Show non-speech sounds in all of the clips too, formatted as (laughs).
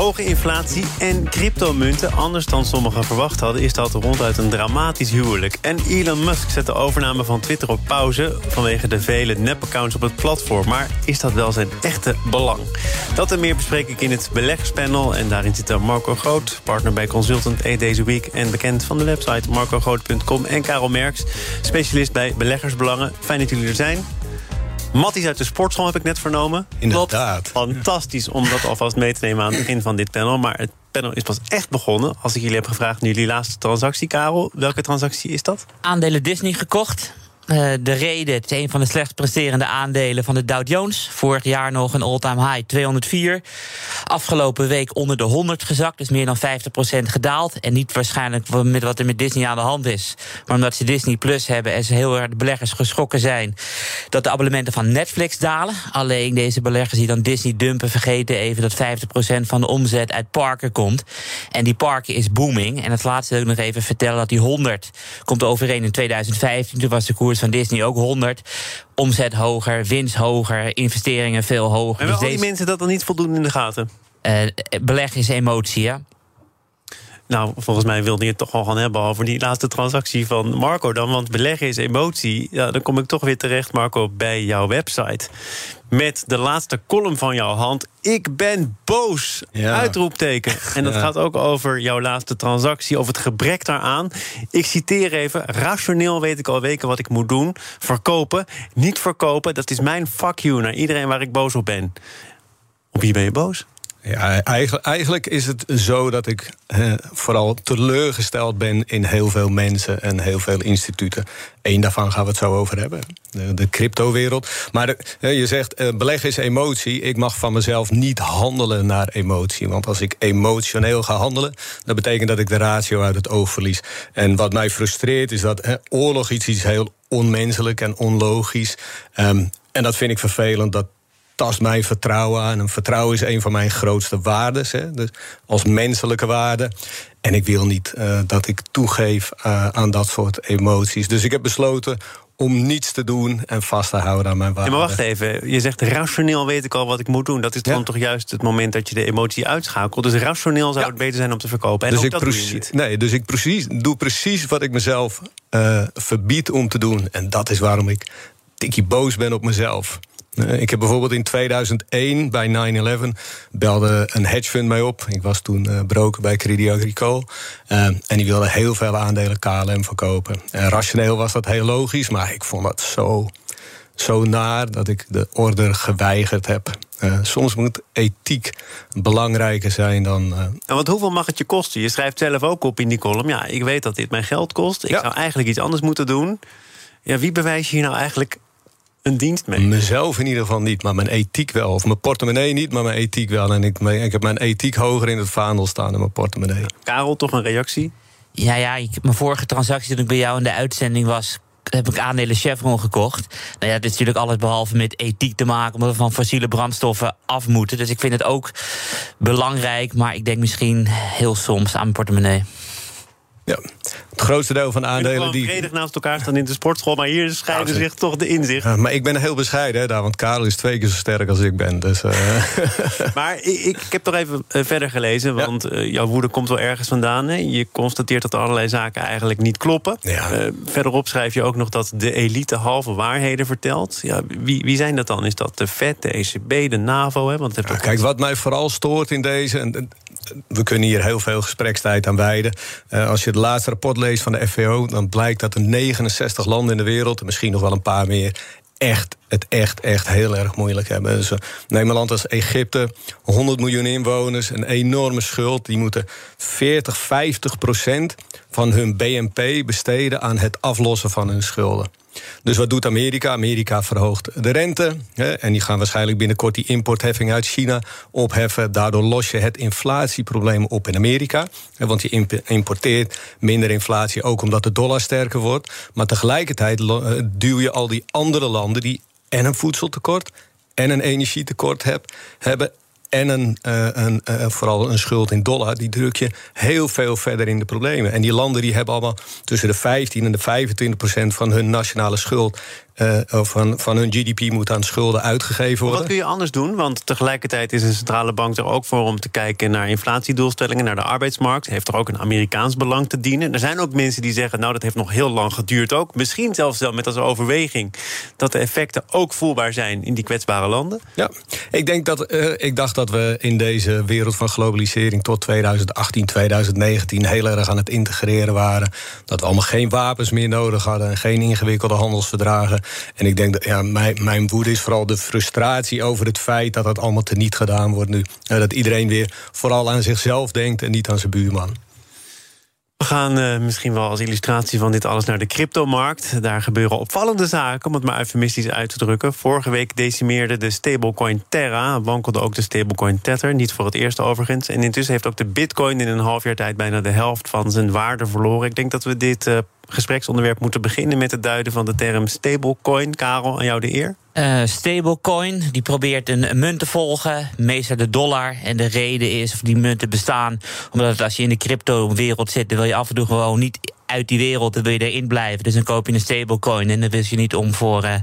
Hoge inflatie en cryptomunten. Anders dan sommigen verwacht hadden, is dat ronduit een dramatisch huwelijk. En Elon Musk zet de overname van Twitter op pauze vanwege de vele nep-accounts op het platform. Maar is dat wel zijn echte belang? Dat en meer bespreek ik in het beleggerspanel. En daarin zit er Marco Groot, partner bij Consultant E deze week en bekend van de website marcogroot.com. En Karel Merks, specialist bij beleggersbelangen. Fijn dat jullie er zijn. Matties uit de sportschool heb ik net vernomen. Inderdaad. Fantastisch om dat alvast mee te nemen aan het begin van dit panel. Maar het panel is pas echt begonnen als ik jullie heb gevraagd... naar jullie laatste transactie, Karel. Welke transactie is dat? Aandelen Disney gekocht. Uh, de reden, het is een van de slechtst presterende aandelen van de Dow Jones. Vorig jaar nog een all-time high, 204. Afgelopen week onder de 100 gezakt, dus meer dan 50% gedaald. En niet waarschijnlijk met wat er met Disney aan de hand is. Maar omdat ze Disney Plus hebben en ze heel erg de beleggers geschrokken zijn... dat de abonnementen van Netflix dalen. Alleen deze beleggers die dan Disney dumpen... vergeten even dat 50% van de omzet uit parken komt. En die parken is booming. En het laatste wil ik nog even vertellen dat die 100 komt overeen in 2015. Toen was de koers van Disney ook 100. Omzet hoger, winst hoger, investeringen veel hoger. En dus al die mensen dat dan niet voldoende in de gaten? Uh, beleggen is emotie, ja. Nou, volgens mij wilde je het toch wel gaan hebben over die laatste transactie van Marco dan. Want beleggen is emotie. Ja, dan kom ik toch weer terecht, Marco, bij jouw website. Met de laatste column van jouw hand. Ik ben boos. Uitroepteken. En dat gaat ook over jouw laatste transactie, over het gebrek daaraan. Ik citeer even. Rationeel weet ik al weken wat ik moet doen. Verkopen, niet verkopen. Dat is mijn fuck you naar iedereen waar ik boos op ben. Op wie ben je boos? Ja, eigenlijk, eigenlijk is het zo dat ik vooral teleurgesteld ben in heel veel mensen en heel veel instituten. Eén daarvan gaan we het zo over hebben, de, cryptowereld. Maar je zegt, uh, beleggen is emotie. Ik mag van mezelf niet handelen naar emotie. Want als ik emotioneel ga handelen, dat betekent dat ik de ratio uit het oog verlies. En wat mij frustreert is dat oorlog iets, iets heel onmenselijk en onlogisch. Um, en dat vind ik vervelend dat tast mijn vertrouwen aan. En vertrouwen is een van mijn grootste waarden, dus als menselijke waarde. En ik wil niet uh, dat ik toegeef uh, aan dat soort emoties. Dus ik heb besloten om niets te doen en vast te houden aan mijn waarden. Ja, maar wacht even, je zegt rationeel weet ik al wat ik moet doen. Dat is dan toch juist het moment dat je de emotie uitschakelt. Dus rationeel zou het beter zijn om te verkopen. En dus ik dat niet. Nee, dus ik precies, doe precies wat ik mezelf uh, verbied om te doen. En dat is waarom ik tikkie boos ben op mezelf. Eh, ik heb bijvoorbeeld in 2001 bij 9-11 belde een hedge fund mij op. Ik was toen uh, broker bij Credit Agricole. Uh, en die wilde heel veel aandelen KLM verkopen. rationeel was dat heel logisch, maar ik vond dat zo, zo naar dat ik de order geweigerd heb. soms moet ethiek belangrijker zijn dan. En want hoeveel mag het je kosten? Je schrijft zelf ook op in die column. Ja, ik weet dat dit mijn geld kost. Ik zou eigenlijk iets anders moeten doen. Ja, wie bewijs je hier nou eigenlijk een dienst mee? Mezelf in ieder geval niet, maar mijn ethiek wel. Of mijn portemonnee niet, maar mijn ethiek wel. En ik, ik heb mijn ethiek hoger in het vaandel staan dan mijn portemonnee. Karel, toch een reactie? Ja, ja, ik, mijn vorige transactie toen ik bij jou in de uitzending was heb ik aandelen Chevron gekocht. Nou ja, dit is natuurlijk alles behalve met ethiek te maken, omdat we van fossiele brandstoffen af moeten. Dus ik vind het ook belangrijk, maar ik denk misschien heel soms aan mijn portemonnee. Ja, het grootste deel van de aandelen die. vredig naast elkaar staan in de sportschool, maar hier scheiden zich toch de inzicht. maar ik ben heel bescheiden daar, want Karel is twee keer zo sterk als ik ben. Dus, uh... (laughs) maar ik, ik, heb toch even eh, verder gelezen, want ja. uh, jouw woede komt wel ergens vandaan. Hè? Je constateert dat allerlei zaken eigenlijk niet kloppen. Ja. Uh, verderop schrijf je ook nog dat de elite halve waarheden vertelt. Ja, wie, wie zijn dat dan? Is dat de FED, de ECB, de NAVO? Hè? Want ja, kijk, wat mij vooral stoort in deze. En, we kunnen hier heel veel gesprekstijd aan wijden. als je het laatste rapport leest van de FVO, dan blijkt dat er 69 landen in de wereld, en misschien nog wel een paar meer, echt het echt, echt heel erg moeilijk hebben. Dus, neem een land als Egypte, 100 miljoen inwoners, een enorme schuld. Die moeten 40, 50 procent van hun BNP besteden aan het aflossen van hun schulden. Dus wat doet Amerika? Amerika verhoogt de rente. Hè, en die gaan waarschijnlijk binnenkort die importheffing uit China opheffen. Daardoor los je het inflatieprobleem op in Amerika. Want je importeert minder inflatie, ook omdat de dollar sterker wordt. Maar tegelijkertijd eh, duw je al die andere landen die en een voedseltekort en een energietekort heb, hebben en een, uh, een, uh, vooral een schuld in dollar, die druk je heel veel verder in de problemen. En die landen die hebben allemaal tussen de 15 en de 25 procent van hun nationale schuld uh, van, van hun GDP moet aan schulden uitgegeven worden. Wat kun je anders doen? Want tegelijkertijd is een centrale bank er ook voor om te kijken naar inflatiedoelstellingen, naar de arbeidsmarkt. Heeft er ook een Amerikaans belang te dienen. Er zijn ook mensen die zeggen, nou dat heeft nog heel lang geduurd ook. Misschien zelfs wel met als overweging dat de effecten ook voelbaar zijn in die kwetsbare landen. Ja, ik denk dat uh, ik dacht dat we in deze wereld van globalisering tot 2018, 2019 heel erg aan het integreren waren. Dat we allemaal geen wapens meer nodig hadden en geen ingewikkelde handelsverdragen. En ik denk dat ja, mijn, mijn woede is vooral de frustratie over het feit dat het allemaal teniet gedaan wordt nu. dat iedereen weer vooral aan zichzelf denkt en niet aan zijn buurman. We gaan uh, misschien wel als illustratie van dit alles naar de cryptomarkt. Daar gebeuren opvallende zaken, om het maar eufemistisch uit te drukken. Vorige week decimeerde de stablecoin Terra, wankelde ook de stablecoin Tether. Niet voor het eerst overigens. En intussen heeft ook de bitcoin in een half jaar tijd bijna de helft van zijn waarde verloren. Ik denk dat we dit uh, gespreksonderwerp moeten beginnen met het duiden van de term stablecoin. Karel, aan jou de eer. Uh, stablecoin, die probeert een munt te volgen, meestal de dollar. En de reden is, of die munten bestaan, omdat als je in de crypto-wereld zit, dan wil je af en toe gewoon niet uit die wereld, dan wil je erin blijven. Dus dan koop je een stablecoin en dan wil je niet om voor uh,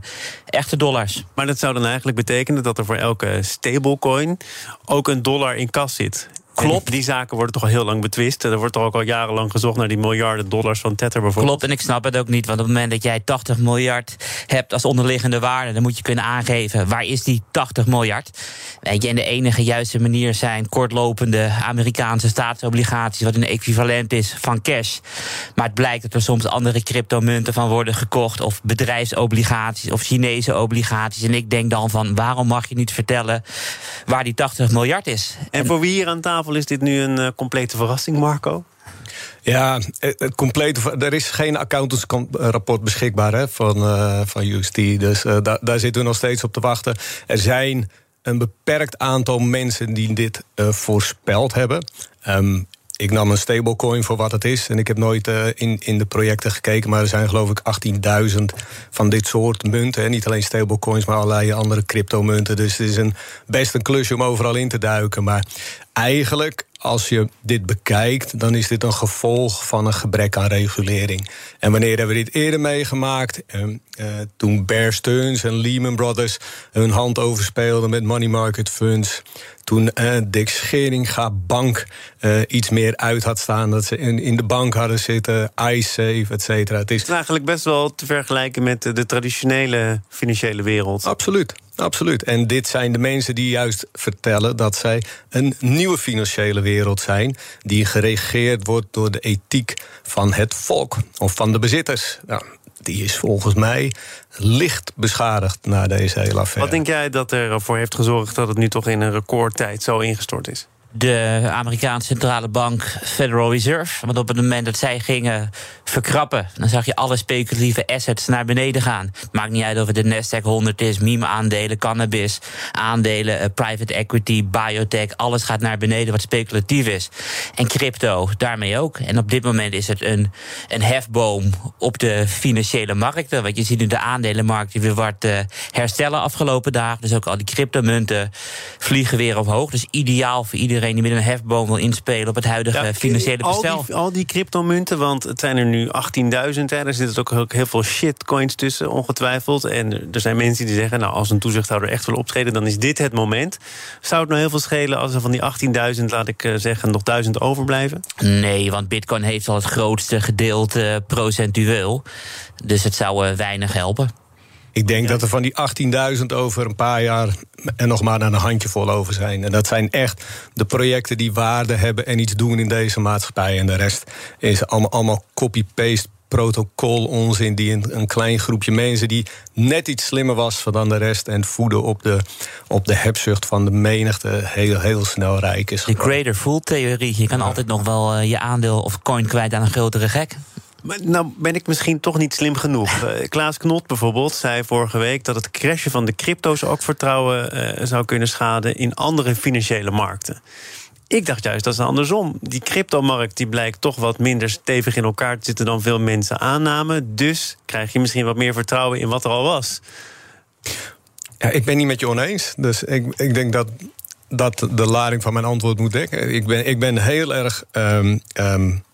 echte dollars. Maar dat zou dan eigenlijk betekenen dat er voor elke stablecoin ook een dollar in kas zit. Klopt. die zaken worden toch al heel lang betwist. Er wordt toch ook al jarenlang gezocht naar die miljarden dollars van Tether bijvoorbeeld. Klopt, en ik snap het ook niet. Want op het moment dat jij 80 miljard hebt als onderliggende waarde, dan moet je kunnen aangeven waar is die 80 miljard. Weet je, en de enige juiste manier zijn kortlopende Amerikaanse staatsobligaties, wat een equivalent is van cash. Maar het blijkt dat er soms andere cryptomunten van worden gekocht, of bedrijfsobligaties of Chinese obligaties. En ik denk dan van waarom mag je niet vertellen waar die 80 miljard is? En voor wie hier aan tafel is dit nu een uh, complete verrassing, Marco? Ja, het complete, er is geen accountantsrapport beschikbaar hè, van, uh, van UST. Dus daar, daar zitten we nog steeds op te wachten. Er zijn een beperkt aantal mensen die dit voorspeld hebben. Um, ik nam een stablecoin voor wat het is. En ik heb nooit uh, in, in de projecten gekeken. Maar er zijn geloof ik 18.000 van dit soort munten. Hè. Niet alleen stablecoins, maar allerlei andere cryptomunten. Dus het is een, best een klusje om overal in te duiken. Maar eigenlijk als je dit bekijkt, dan is dit een gevolg van een gebrek aan regulering. En wanneer hebben we dit eerder meegemaakt? Uh, uh, toen Bear Stearns en Lehman Brothers hun hand overspeelden met money market funds. Toen uh, Dick Scheringa Bank uh, iets meer uit had staan. Dat ze in, in de bank hadden zitten, iSafe, et cetera. Het is eigenlijk best wel te vergelijken met de traditionele financiële wereld. Absoluut. Absoluut. En dit zijn de mensen die juist vertellen dat zij een nieuwe financiële wereld zijn. die geregeerd wordt door de ethiek van het volk of van de bezitters. Nou, die is volgens mij licht beschadigd na deze hele affaire. Wat denk jij dat ervoor heeft gezorgd dat het nu toch in een recordtijd zo ingestort is? De Amerikaanse centrale bank Federal Reserve. Want op het moment dat zij gingen verkrappen, dan zag je alle speculatieve assets naar beneden gaan. Maakt niet uit of het de Nasdaq 100 is, meme-aandelen, cannabis, aandelen, uh, private equity, biotech. Alles gaat naar beneden wat speculatief is. En crypto daarmee ook. En op dit moment is het een, een hefboom op de financiële markten. Want je ziet nu de aandelenmarkt weer wat uh, herstellen afgelopen dagen. Dus ook al die cryptomunten vliegen weer omhoog. Dus ideaal voor iedereen die met een hefboom wil inspelen op het huidige financiële bestel. Al die, al die cryptomunten, want het zijn er nu 18.000. Er zitten ook heel veel shitcoins tussen, ongetwijfeld. En er zijn mensen die zeggen, nou, als een toezichthouder echt wil optreden... dan is dit het moment. Zou het nou heel veel schelen als er van die 18.000, laat ik eh, zeggen... nog 1000 overblijven? Nee, want bitcoin heeft al het grootste gedeelte procentueel. Dus het zou uh, weinig helpen. Ik denk dat er van die 18.000 over een paar jaar en nog maar naar een handjevol over zijn. En dat zijn echt de projecten die waarde hebben en iets doen in deze maatschappij. En de rest is allemaal, allemaal copy-paste protocol onzin die een, een, klein groepje mensen die net iets slimmer was dan de rest en voeden op de, op de hebzucht van de menigte heel, heel snel rijk is. De greater fool theorie. Je kan altijd nog wel uh, je aandeel of coin kwijt aan een grotere gek. Maar nou ben ik misschien toch niet slim genoeg. Uh, (laughs) Klaas Knot bijvoorbeeld zei vorige week dat het crashen van de crypto's ook vertrouwen uh, zou kunnen schaden in andere financiële markten. Ik dacht juist dat is andersom. Die cryptomarkt die blijkt toch wat minder stevig in elkaar te zitten dan veel mensen aannamen. Dus krijg je misschien wat meer vertrouwen in wat er al was. Ja, ik ben niet met je oneens. Dus ik, ik denk dat dat de lading van mijn antwoord moet dekken. Ik ben, ik ben heel erg. Um, um,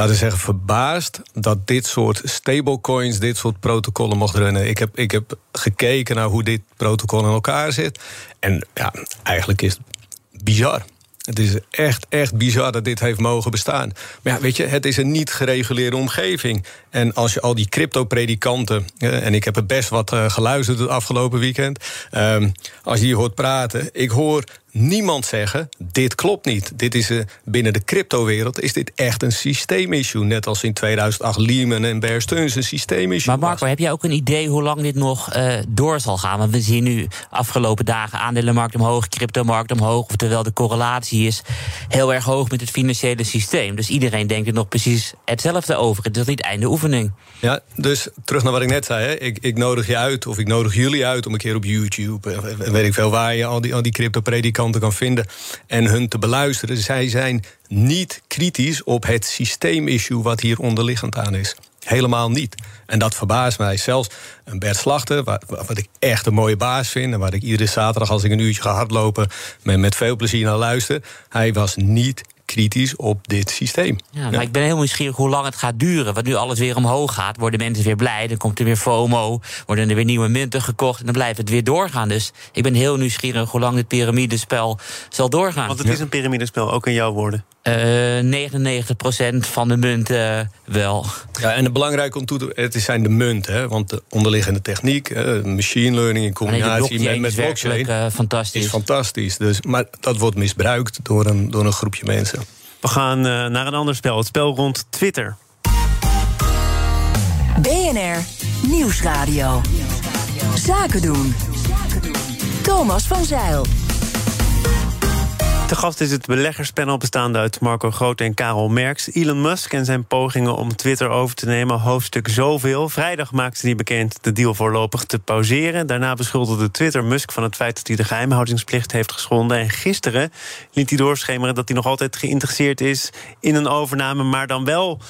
laten we zeggen, verbaasd dat dit soort stablecoins, dit soort protocollen mocht runnen. Ik heb, ik heb gekeken naar hoe dit protocol in elkaar zit. En ja, eigenlijk is het bizar. Het is echt, echt bizar dat dit heeft mogen bestaan. Maar ja, weet je, het is een niet gereguleerde omgeving. En als je al die crypto-predikanten... en ik heb er best wat uh, geluisterd het afgelopen weekend... Um, als je die hoort praten, ik hoor niemand zeggen: dit klopt niet. Dit is uh, binnen de cryptowereld is dit echt een systeemissue. Net als in 2008 Lehman en Bear Stearns een systeemissue. Maar Marco, heb jij ook een idee hoe lang dit nog uh, door zal gaan? Want we zien nu afgelopen dagen aandelenmarkt omhoog, cryptomarkt omhoog. Oftewel, de correlatie is heel erg hoog met het financiële systeem. Dus iedereen denkt er nog precies hetzelfde over. Het is niet einde oefening. Ja, dus terug naar wat ik net zei. Hè. Ik, ik nodig je uit, of ik nodig jullie uit om een keer op YouTube, en weet ik veel waar je al die, al die crypto-predikanten kan vinden en hun te beluisteren. Zij zijn niet kritisch op het systeemissue wat hier onderliggend aan is. Helemaal niet. En dat verbaast mij. Zelfs een Bert Slachter, wat, wat, ik echt een mooie baas vind... en waar ik iedere zaterdag als ik een uurtje ga hardlopen... met, met veel plezier naar luister... hij was niet kritisch op dit systeem. Ja, maar ik ben heel nieuwsgierig hoe lang het gaat duren. Want nu alles weer omhoog gaat, worden mensen weer blij. Dan komt er weer FOMO, worden er weer nieuwe munten gekocht... en dan blijft het weer doorgaan. Dus ik ben heel nieuwsgierig hoe lang het piramidespel zal doorgaan. Want het is een piramidespel, ook in jouw woorden. Uh, 99% van de munten uh, wel. Ja, en het belangrijk om toe te het zijn de munten, hè, want de onderliggende techniek, uh, machine learning in combinatie nee, met, met blockchain, uh, fantastisch. is fantastisch. Dus, maar dat wordt misbruikt door een, door een groepje mensen. We gaan naar een ander spel, het spel rond Twitter. BNR Nieuwsradio. Zaken doen. Thomas van Zeil. De gast is het beleggerspanel bestaande uit Marco Groot en Karel Merks. Elon Musk en zijn pogingen om Twitter over te nemen. Hoofdstuk zoveel. Vrijdag maakte hij bekend de deal voorlopig te pauzeren. Daarna beschuldigde Twitter Musk van het feit dat hij de geheimhoudingsplicht heeft geschonden. En gisteren liet hij doorschemeren dat hij nog altijd geïnteresseerd is in een overname, maar dan wel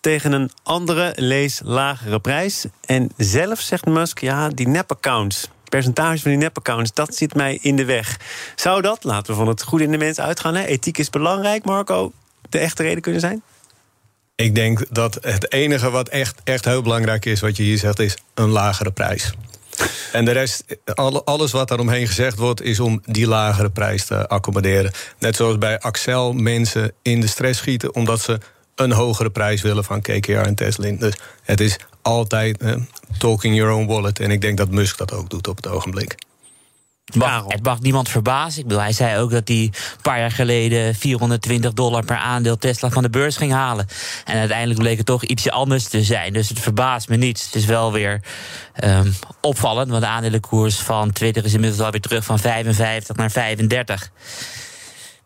tegen een andere, lees lagere prijs. En zelf zegt Musk, ja, die nep-accounts percentage van die nepaccounts, dat zit mij in de weg. Zou dat, laten we van het goede in de mens uitgaan, hè? ethiek is belangrijk, Marco, de echte reden kunnen zijn? Ik denk dat het enige wat echt, echt heel belangrijk is, wat je hier zegt, is een lagere prijs. En de rest, alles wat daaromheen gezegd wordt, is om die lagere prijs te accommoderen. Net zoals bij Axel mensen in de stress schieten omdat ze een hogere prijs willen van KKR en Tesla. Dus het is altijd eh, talking your own wallet. En ik denk dat Musk dat ook doet op het ogenblik. Het mag, het mag, niemand verbazen. Ik bedoel, hij zei ook dat hij een paar jaar geleden 420 dollar per aandeel Tesla van de beurs ging halen. En uiteindelijk bleek het toch ietsje anders te zijn. Dus het verbaast me niet. Het is wel weer um, opvallend, want de aandelenkoers van Twitter is inmiddels alweer terug van 55 naar 35.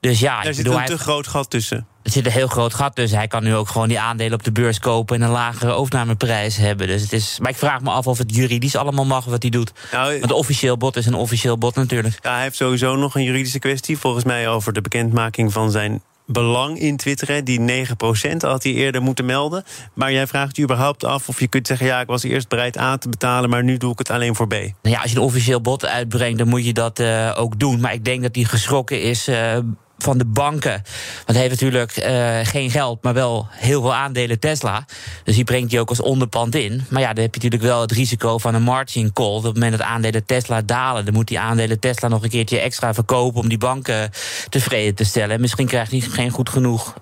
Dus ja, er zit een te groot gat tussen. Er zit een heel groot gat tussen. Hij kan nu ook gewoon die aandelen op de beurs kopen en een lagere overnameprijs hebben. Dus het is, maar ik vraag me af of het juridisch allemaal mag wat hij doet. Nou, Want officieel bod is een officieel bod natuurlijk. Ja, hij heeft sowieso nog een juridische kwestie, volgens mij, over de bekendmaking van zijn belang in Twitter. Die 9% had hij eerder moeten melden. Maar jij vraagt je überhaupt af of je kunt zeggen... ja, ik was eerst bereid A te betalen, maar nu doe ik het alleen voor B. Nou ja, als je een officieel bod uitbrengt, dan moet je dat uh, ook doen. Maar ik denk dat hij geschrokken is... Uh, van de banken. Want hij heeft natuurlijk uh, geen geld, maar wel heel veel aandelen Tesla. Dus die brengt hij ook als onderpand in. Maar ja, dan heb je natuurlijk wel het risico van een margin call. Op het moment dat aandelen Tesla dalen, dan moet die aandelen Tesla nog een keertje extra verkopen om die banken tevreden te stellen. En misschien krijgt hij geen goed genoeg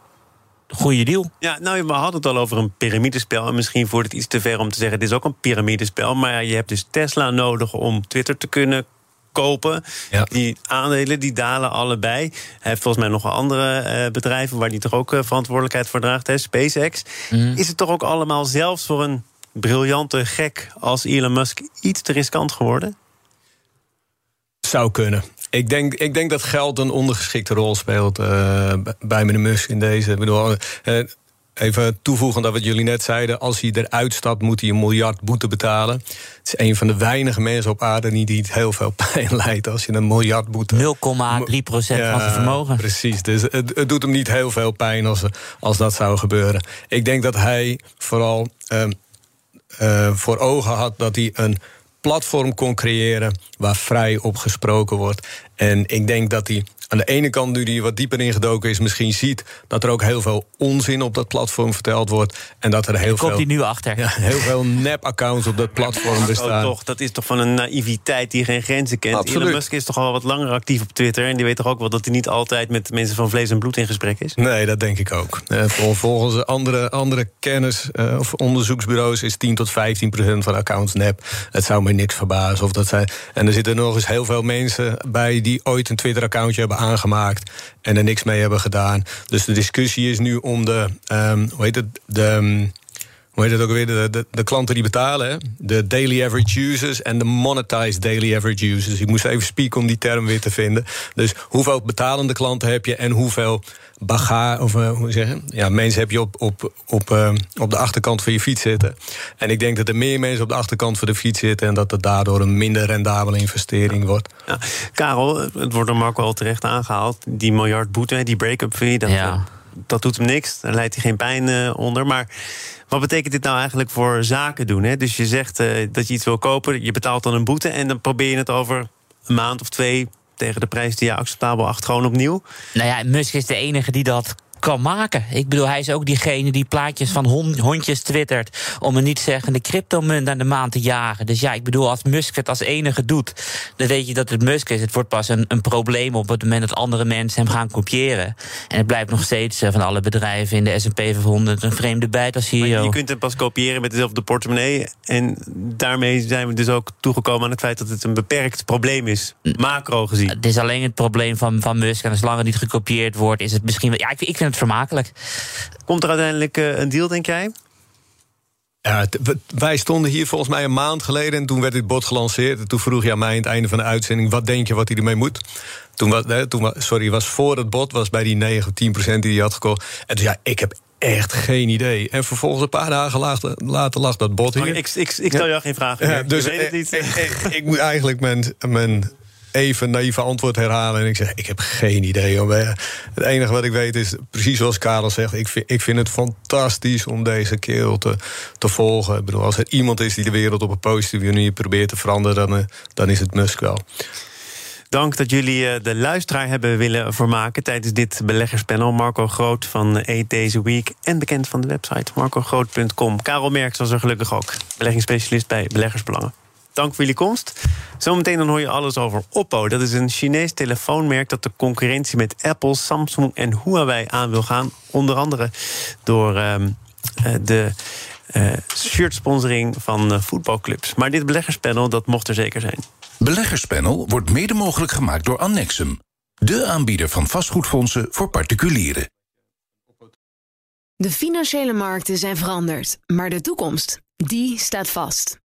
goede deal. Ja, nou, we hadden het al over een piramidespel. En misschien voert het iets te ver om te zeggen: dit is ook een piramidespel. Maar je hebt dus Tesla nodig om Twitter te kunnen kopen. Die aandelen die dalen allebei. Hij heeft volgens mij nog andere uh, bedrijven waar hij toch ook uh, verantwoordelijkheid voor draagt. Hè? SpaceX. Mhm. Is het toch ook allemaal zelfs voor een briljante gek als Elon Musk iets te riskant geworden? Zou kunnen. Ik denk, ik denk dat geld een ondergeschikte rol speelt uh, bij meneer Musk in deze. Ik bedoel, uh, even toevoegen dat wat jullie net zeiden. Als hij eruit stapt, moet hij een miljard boete betalen. Het is een van de weinige mensen op aarde die het heel veel (laughs) pijn leidt als je een miljard boete. 0,3 procent van zijn vermogen. Precies. Dus het, het, doet hem niet heel veel pijn als, als dat zou gebeuren. Ik denk dat hij vooral uh, uh, voor ogen had dat hij een platform kon creëren waar vrij op gesproken wordt. En ik denk dat hij aan de ene kant, nu die wat dieper ingedoken is, misschien ziet dat er ook heel veel onzin op dat platform verteld wordt. En dat er heel veel. Komt hij nu achter? Ja, heel veel nep-accounts op dat platform bestaan. Oh, toch, dat is toch van een naïviteit die geen grenzen kent. Absoluut. Elon Musk is toch al wat langer actief op Twitter. En die weet toch ook wel dat hij niet altijd met mensen van vlees en bloed in gesprek is? Nee, dat denk ik ook. Eh, volgens andere, andere kennis- uh, of onderzoeksbureaus is 10 tot 15 procent van accounts nep. Het zou me niks verbazen. Of dat zijn, en er zitten nog eens heel veel mensen bij die ooit een Twitter-accountje hebben aangemaakt en er niks mee hebben gedaan. Dus de discussie is nu om de, um, hoe heet het, de, um, hoe heet het ook weer, de, de, de, klanten die betalen, de daily average users en de monetized daily average users. Ik moest even spieken om die term weer te vinden. Dus hoeveel betalende klanten heb je en hoeveel bagage, of uh, hoe zeggen, ja, mensen heb je op, op, op, uh, op de achterkant van je fiets zitten. En ik denk dat er meer mensen op de achterkant van de fiets zitten en dat het daardoor een minder rendabele investering wordt. Ja. Karel, het wordt er Marco al terecht aangehaald. Die miljard boete, die break-up fee, dat, ja. Dat doet hem niks. Daar leidt hij geen pijn uh, onder. Maar wat betekent dit nou eigenlijk voor zaken doen? Hè? Dus je zegt dat je iets wil kopen, je betaalt dan een boete en dan probeer je het over een maand of twee tegen de prijs die je acceptabel acht gewoon opnieuw? Nou ja, Musk is de enige die dat kan maken. Ik bedoel, hij is ook diegene die plaatjes van hondjes twittert... om een niet zeggende cryptomunt aan de maan te jagen. Dus ja, ik bedoel, als Musk het als enige doet... dan weet je dat het Musk is. Het wordt pas een, een probleem op het moment dat andere mensen hem gaan kopiëren. En het blijft nog steeds eh, van alle bedrijven in de S&P 500 een vreemde bijt als CEO. Maar je kunt hem pas kopiëren met dezelfde portemonnee. En daarmee zijn we dus ook toegekomen aan het feit... dat het een beperkt probleem is, macro gezien. Het is alleen het probleem van, van Musk. En zolang het niet gekopieerd wordt, is het misschien... Ja, ik, ik vind het vermakelijk. Komt er uiteindelijk uh, een deal, denk jij? Ja, wij stonden hier volgens mij een maand geleden en toen werd dit bot gelanceerd. En toen vroeg je aan mij aan het einde van de uitzending: wat denk je wat hij ermee moet? Toen was, nee, toen, sorry, was voor het bot, was bij die 9 of 10 procent die hij had gekocht. En dus ja, ik heb echt geen idee. En vervolgens een paar dagen later, later lag dat bot hier. ik, ik, ik, stel jou geen vragen. Ja, dus weet het niet. Ik, ik, ik, moet eigenlijk mijn, mijn even naïeve antwoord herhalen. En ik zeg, ik heb geen idee. Het enige wat ik weet is, precies zoals Karel zegt... ik vind, ik vind het fantastisch om deze kerel te, te volgen. Ik bedoel, als er iemand is die de wereld op een positieve manier probeert te veranderen... dan, eh, dan is het Musk wel. Dank dat jullie eh, de luisteraar hebben willen vermaken tijdens dit beleggerspanel. Marco Groot van Eat Deze Week en bekend van de website marcogroot.com. Karel Merks was er gelukkig ook, beleggingsspecialist bij Beleggersbelangen. Dank voor jullie komst. Zometeen dan hoor je alles over Oppo. Dat is een Chinees telefoonmerk dat de concurrentie met Apple, Samsung en Huawei aan wil gaan. Onder andere door uh, de uh, shirtsponsoring van uh, voetbalclubs. Maar dit beleggerspanel, dat mocht er zeker zijn. Beleggerspanel wordt mede mogelijk gemaakt door Annexum. De aanbieder van vastgoedfondsen voor particulieren. De financiële markten zijn veranderd, maar de toekomst, die staat vast.